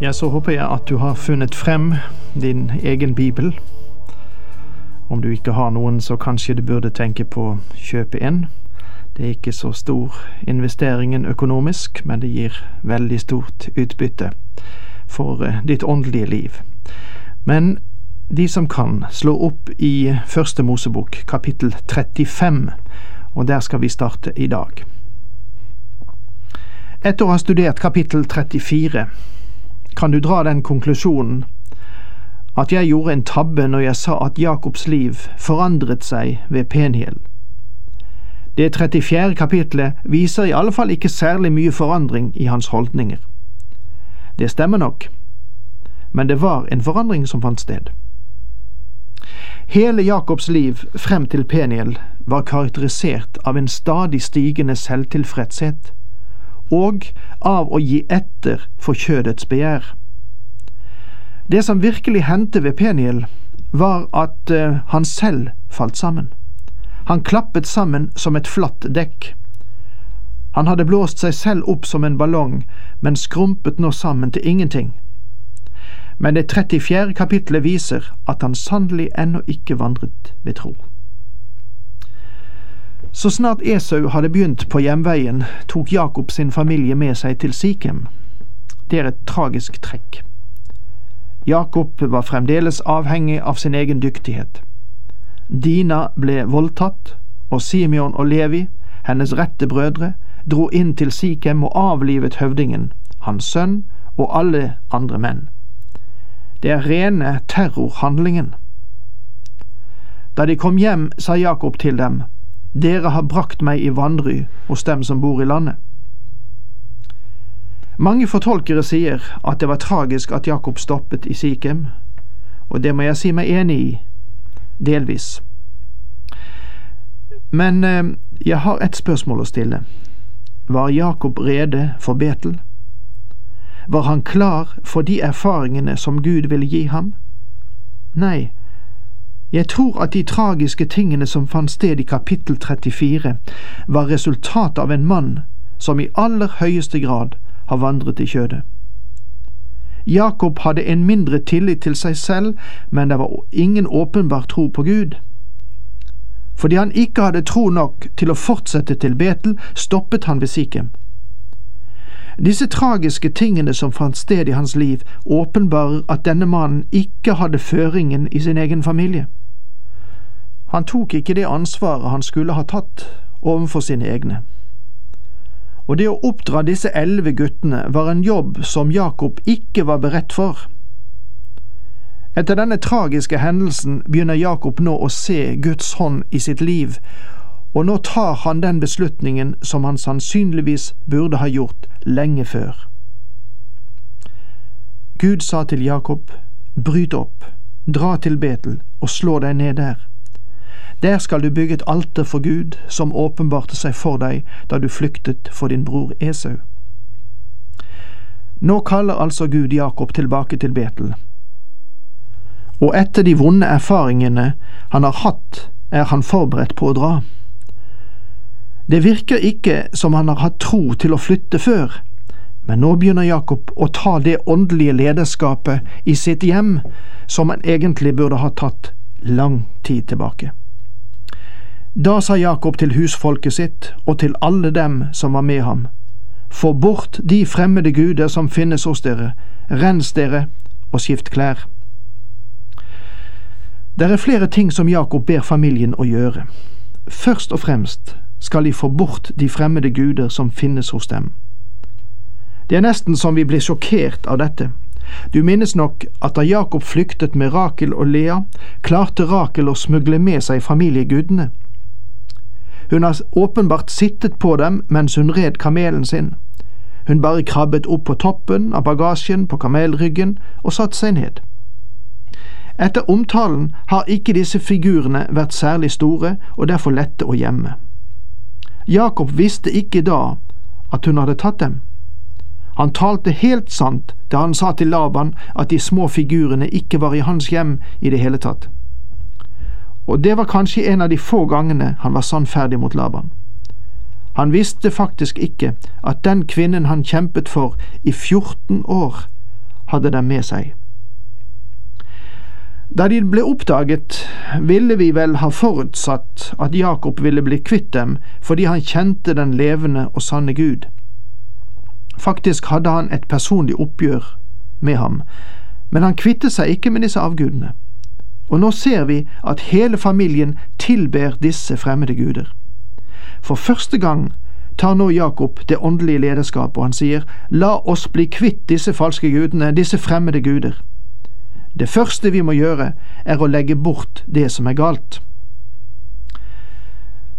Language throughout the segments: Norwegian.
Ja, så håper jeg at du har funnet frem din egen bibel. Om du ikke har noen, så kanskje du burde tenke på å kjøpe en. Det er ikke så stor investeringen økonomisk, men det gir veldig stort utbytte for eh, ditt åndelige liv. Men de som kan, slå opp i Første Mosebok, kapittel 35, og der skal vi starte i dag. Etter å ha studert kapittel 34 kan du dra den konklusjonen at jeg gjorde en tabbe når jeg sa at Jakobs liv forandret seg ved Penhiel. Det 34. kapitlet viser i alle fall ikke særlig mye forandring i hans holdninger. Det stemmer nok, men det var en forandring som fant sted. Hele Jakobs liv frem til Peniel var karakterisert av en stadig stigende selvtilfredshet og av å gi etter for kjødets begjær. Det som virkelig hendte ved Peniel, var at uh, han selv falt sammen. Han klappet sammen som et flatt dekk. Han hadde blåst seg selv opp som en ballong, men skrumpet nå sammen til ingenting. Men det 34. kapitlet viser at han sannelig ennå ikke vandret ved tro. Så snart Esau hadde begynt på hjemveien, tok Jakob sin familie med seg til Sikhem. Det er et tragisk trekk. Jakob var fremdeles avhengig av sin egen dyktighet. Dina ble voldtatt, og Simeon og Levi, hennes rette brødre, dro inn til Sikhem og avlivet høvdingen, hans sønn og alle andre menn. Det er rene terrorhandlingen. Da de kom hjem, sa Jakob til dem, dere har brakt meg i vanry hos dem som bor i landet. Mange fortolkere sier at det var tragisk at Jakob stoppet i Sikhem, og det må jeg si meg enig i, delvis. Men eh, jeg har et spørsmål å stille. Var Jakob rede for Betel? Var han klar for de erfaringene som Gud ville gi ham? Nei, jeg tror at de tragiske tingene som fant sted i kapittel 34, var resultat av en mann som i aller høyeste grad har vandret i kjødet. Jakob hadde en mindre tillit til seg selv, men det var ingen åpenbar tro på Gud. Fordi han ikke hadde tro nok til å fortsette til Betel, stoppet han ved Sikhem. Disse tragiske tingene som fant sted i hans liv, åpenbarer at denne mannen ikke hadde føringen i sin egen familie. Han tok ikke det ansvaret han skulle ha tatt overfor sine egne. Og det å oppdra disse elleve guttene var en jobb som Jakob ikke var beredt for. Etter denne tragiske hendelsen begynner Jakob nå å se Guds hånd i sitt liv, og nå tar han den beslutningen som han sannsynligvis burde ha gjort lenge før. Gud sa til Jakob, bryt opp, dra til Betel og slå deg ned der. Der skal du bygge et alter for Gud, som åpenbarte seg for deg da du flyktet for din bror Esau. Nå kaller altså Gud Jakob tilbake til Betel, og etter de vonde erfaringene han har hatt, er han forberedt på å dra. Det virker ikke som han har hatt tro til å flytte før, men nå begynner Jakob å ta det åndelige lederskapet i sitt hjem som han egentlig burde ha tatt lang tid tilbake. Da sa Jakob til husfolket sitt og til alle dem som var med ham, få bort de fremmede guder som finnes hos dere, rens dere og skift klær. Det er flere ting som Jakob ber familien å gjøre. Først og fremst skal de få bort de fremmede guder som finnes hos dem. Det er nesten som vi blir sjokkert av dette. Du minnes nok at da Jakob flyktet med Rakel og Lea, klarte Rakel å smugle med seg familiegudene. Hun har åpenbart sittet på dem mens hun red kamelen sin. Hun bare krabbet opp på toppen av bagasjen på kamelryggen og satte seg ned. Etter omtalen har ikke disse figurene vært særlig store og derfor lette å gjemme. Jakob visste ikke da at hun hadde tatt dem. Han talte helt sant da han sa til Laban at de små figurene ikke var i hans hjem i det hele tatt. Og det var kanskje en av de få gangene han var sannferdig mot Laban. Han visste faktisk ikke at den kvinnen han kjempet for i 14 år, hadde dem med seg. Da de ble oppdaget, ville vi vel ha forutsatt at Jakob ville bli kvitt dem fordi han kjente den levende og sanne Gud. Faktisk hadde han et personlig oppgjør med ham, men han kvittet seg ikke med disse avgudene. Og nå ser vi at hele familien tilber disse fremmede guder. For første gang tar nå Jakob det åndelige lederskapet, og han sier, La oss bli kvitt disse falske gudene, disse fremmede guder. Det første vi må gjøre, er å legge bort det som er galt.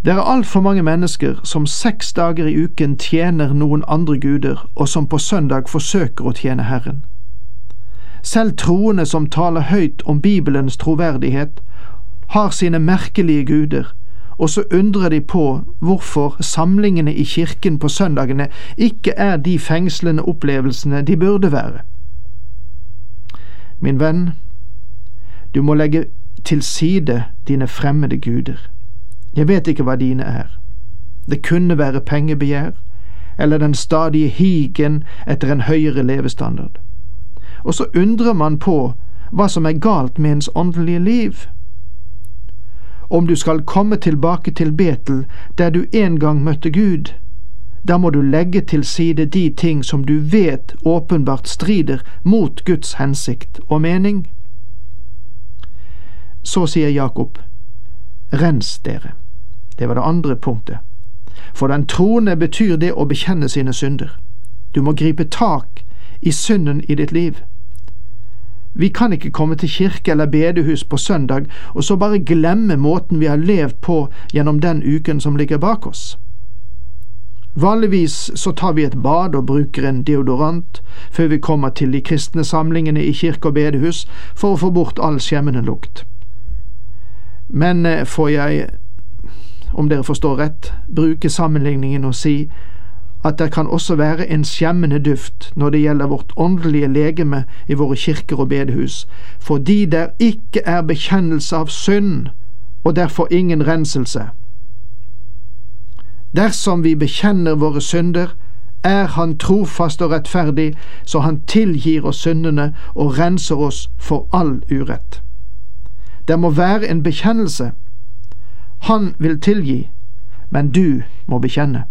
Det er altfor mange mennesker som seks dager i uken tjener noen andre guder, og som på søndag forsøker å tjene Herren. Selv troende som taler høyt om Bibelens troverdighet, har sine merkelige guder, og så undrer de på hvorfor samlingene i kirken på søndagene ikke er de fengslende opplevelsene de burde være. Min venn, du må legge til side dine fremmede guder. Jeg vet ikke hva dine er. Det kunne være pengebegjær, eller den stadige higen etter en høyere levestandard. Og så undrer man på hva som er galt med ens åndelige liv. Om du skal komme tilbake til Betel, der du en gang møtte Gud, da må du legge til side de ting som du vet åpenbart strider mot Guds hensikt og mening. Så sier Jakob, rens dere. Det var det andre punktet. For den troende betyr det å bekjenne sine synder. Du må gripe tak i synden i ditt liv. Vi kan ikke komme til kirke eller bedehus på søndag og så bare glemme måten vi har levd på gjennom den uken som ligger bak oss. Vanligvis så tar vi et bad og bruker en deodorant før vi kommer til de kristne samlingene i kirke og bedehus for å få bort all skjemmende lukt. Men eh, får jeg, om dere forstår rett, bruke sammenligningen og si at det kan også være en skjemmende duft når det gjelder vårt åndelige legeme i våre kirker og bedehus, fordi der ikke er bekjennelse av synd, og derfor ingen renselse. Dersom vi bekjenner våre synder, er Han trofast og rettferdig, så Han tilgir oss syndene og renser oss for all urett. Det må være en bekjennelse. Han vil tilgi, men du må bekjenne.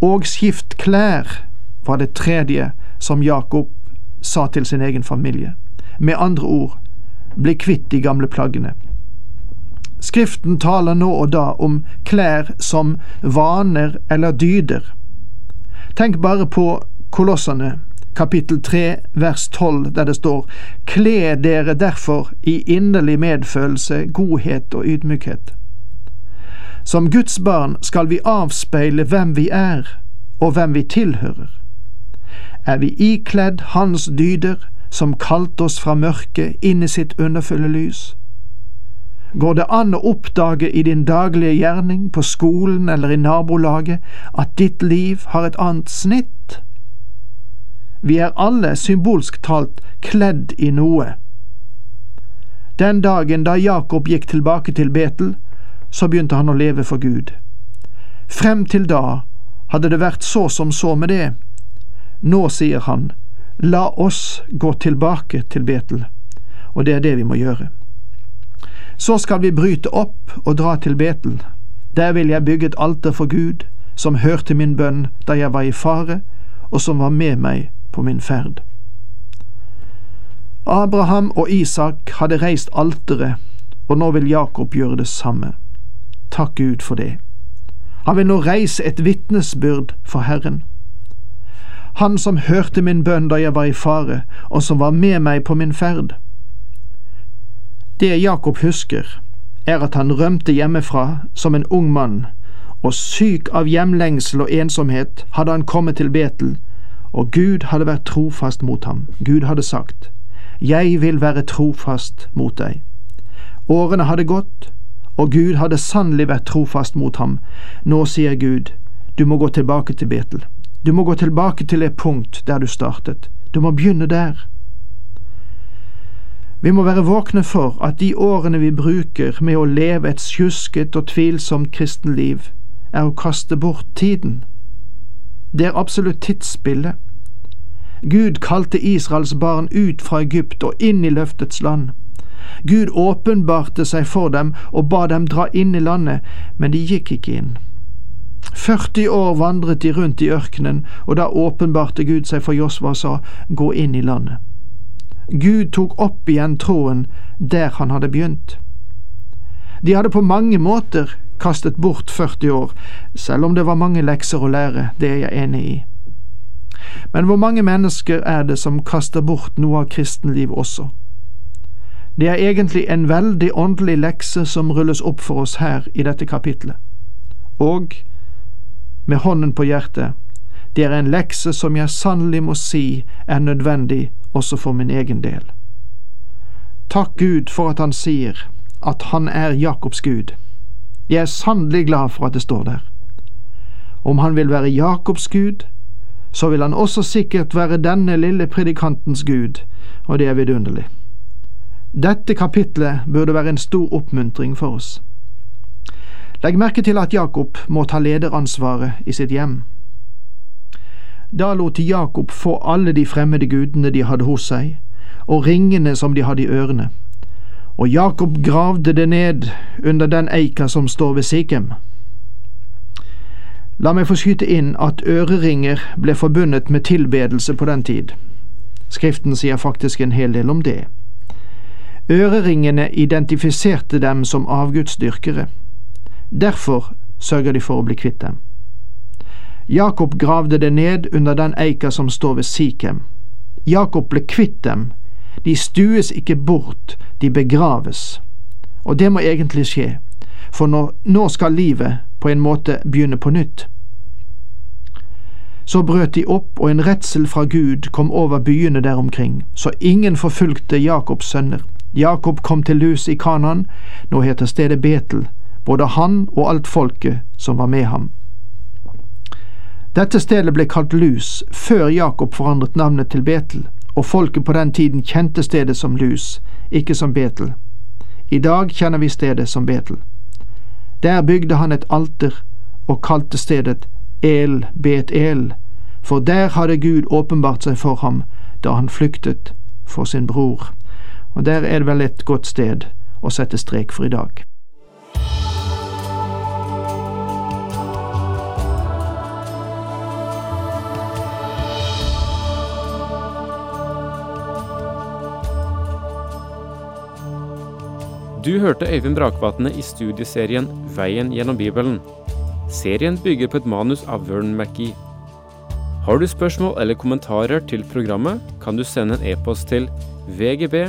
Og skift klær var det tredje som Jakob sa til sin egen familie. Med andre ord, bli kvitt de gamle plaggene. Skriften taler nå og da om klær som vaner eller dyder. Tenk bare på Kolossene, kapittel 3, vers 12, der det står Kle dere derfor i inderlig medfølelse, godhet og ydmykhet. Som Guds barn skal vi avspeile hvem vi er, og hvem vi tilhører. Er vi ikledd Hans dyder, som kalte oss fra mørket inn i sitt underfulle lys? Går det an å oppdage i din daglige gjerning, på skolen eller i nabolaget, at ditt liv har et annet snitt? Vi er alle symbolsk talt kledd i noe. Den dagen da Jakob gikk tilbake til Betel, så begynte han å leve for Gud. Frem til da hadde det vært så som så med det. Nå sier han, la oss gå tilbake til Betel, og det er det vi må gjøre. Så skal vi bryte opp og dra til Betel. Der vil jeg bygge et alter for Gud, som hørte min bønn da jeg var i fare, og som var med meg på min ferd. Abraham og Isak hadde reist alteret, og nå vil Jakob gjøre det samme. Takk Gud for det. Han vil nå reise et vitnesbyrd for Herren. Han som hørte min bønn da jeg var i fare, og som var med meg på min ferd. Det Jakob husker, er at han rømte hjemmefra som en ung mann, og syk av hjemlengsel og ensomhet hadde han kommet til Betel, og Gud hadde vært trofast mot ham. Gud hadde sagt, Jeg vil være trofast mot deg. Årene hadde gått, og Gud hadde sannelig vært trofast mot ham. Nå sier Gud, du må gå tilbake til Betel. Du må gå tilbake til det punkt der du startet. Du må begynne der. Vi må være våkne for at de årene vi bruker med å leve et sjusket og tvilsomt kristenliv, er å kaste bort tiden. Det er absolutt tidsspillet. Gud kalte Israels barn ut fra Egypt og inn i løftets land. Gud åpenbarte seg for dem og ba dem dra inn i landet, men de gikk ikke inn. 40 år vandret de rundt i ørkenen, og da åpenbarte Gud seg for Josva og sa, Gå inn i landet. Gud tok opp igjen tråden der han hadde begynt. De hadde på mange måter kastet bort 40 år, selv om det var mange lekser å lære, det er jeg enig i. Men hvor mange mennesker er det som kaster bort noe av kristenliv også? Det er egentlig en veldig åndelig lekse som rulles opp for oss her i dette kapitlet. Og, med hånden på hjertet, det er en lekse som jeg sannelig må si er nødvendig også for min egen del. Takk Gud for at Han sier at Han er Jakobs Gud. Jeg er sannelig glad for at det står der. Om Han vil være Jakobs Gud, så vil Han også sikkert være denne lille predikantens Gud, og det er vidunderlig. Dette kapitlet burde være en stor oppmuntring for oss. Legg merke til at Jakob må ta lederansvaret i sitt hjem. Da lot Jakob få alle de fremmede gudene de hadde hos seg, og ringene som de hadde i ørene, og Jakob gravde det ned under den eika som står ved Sikhem. La meg få skyte inn at øreringer ble forbundet med tilbedelse på den tid. Skriften sier faktisk en hel del om det. Øreringene identifiserte dem som avgudsdyrkere. Derfor sørger de for å bli kvitt dem. Jakob gravde det ned under den eika som står ved Sikhem. Jakob ble kvitt dem. De stues ikke bort, de begraves. Og det må egentlig skje, for nå, nå skal livet på en måte begynne på nytt. Så brøt de opp, og en redsel fra Gud kom over byene der omkring, så ingen forfulgte Jakobs sønner. Jakob kom til Lus i Kanan, nå heter stedet Betel, både han og alt folket som var med ham. Dette stedet ble kalt Lus før Jakob forandret navnet til Betel, og folket på den tiden kjente stedet som Lus, ikke som Betel. I dag kjenner vi stedet som Betel. Der bygde han et alter og kalte stedet El Bet El, for der hadde Gud åpenbart seg for ham da han flyktet for sin bror. Og der er det vel et godt sted å sette strek for i dag. Du hørte Øyvind Brakvatne i studieserien Veien gjennom Bibelen. Serien bygger på et manus av Vern McGee. Har du spørsmål eller kommentarer til programmet, kan du sende en e-post til vgb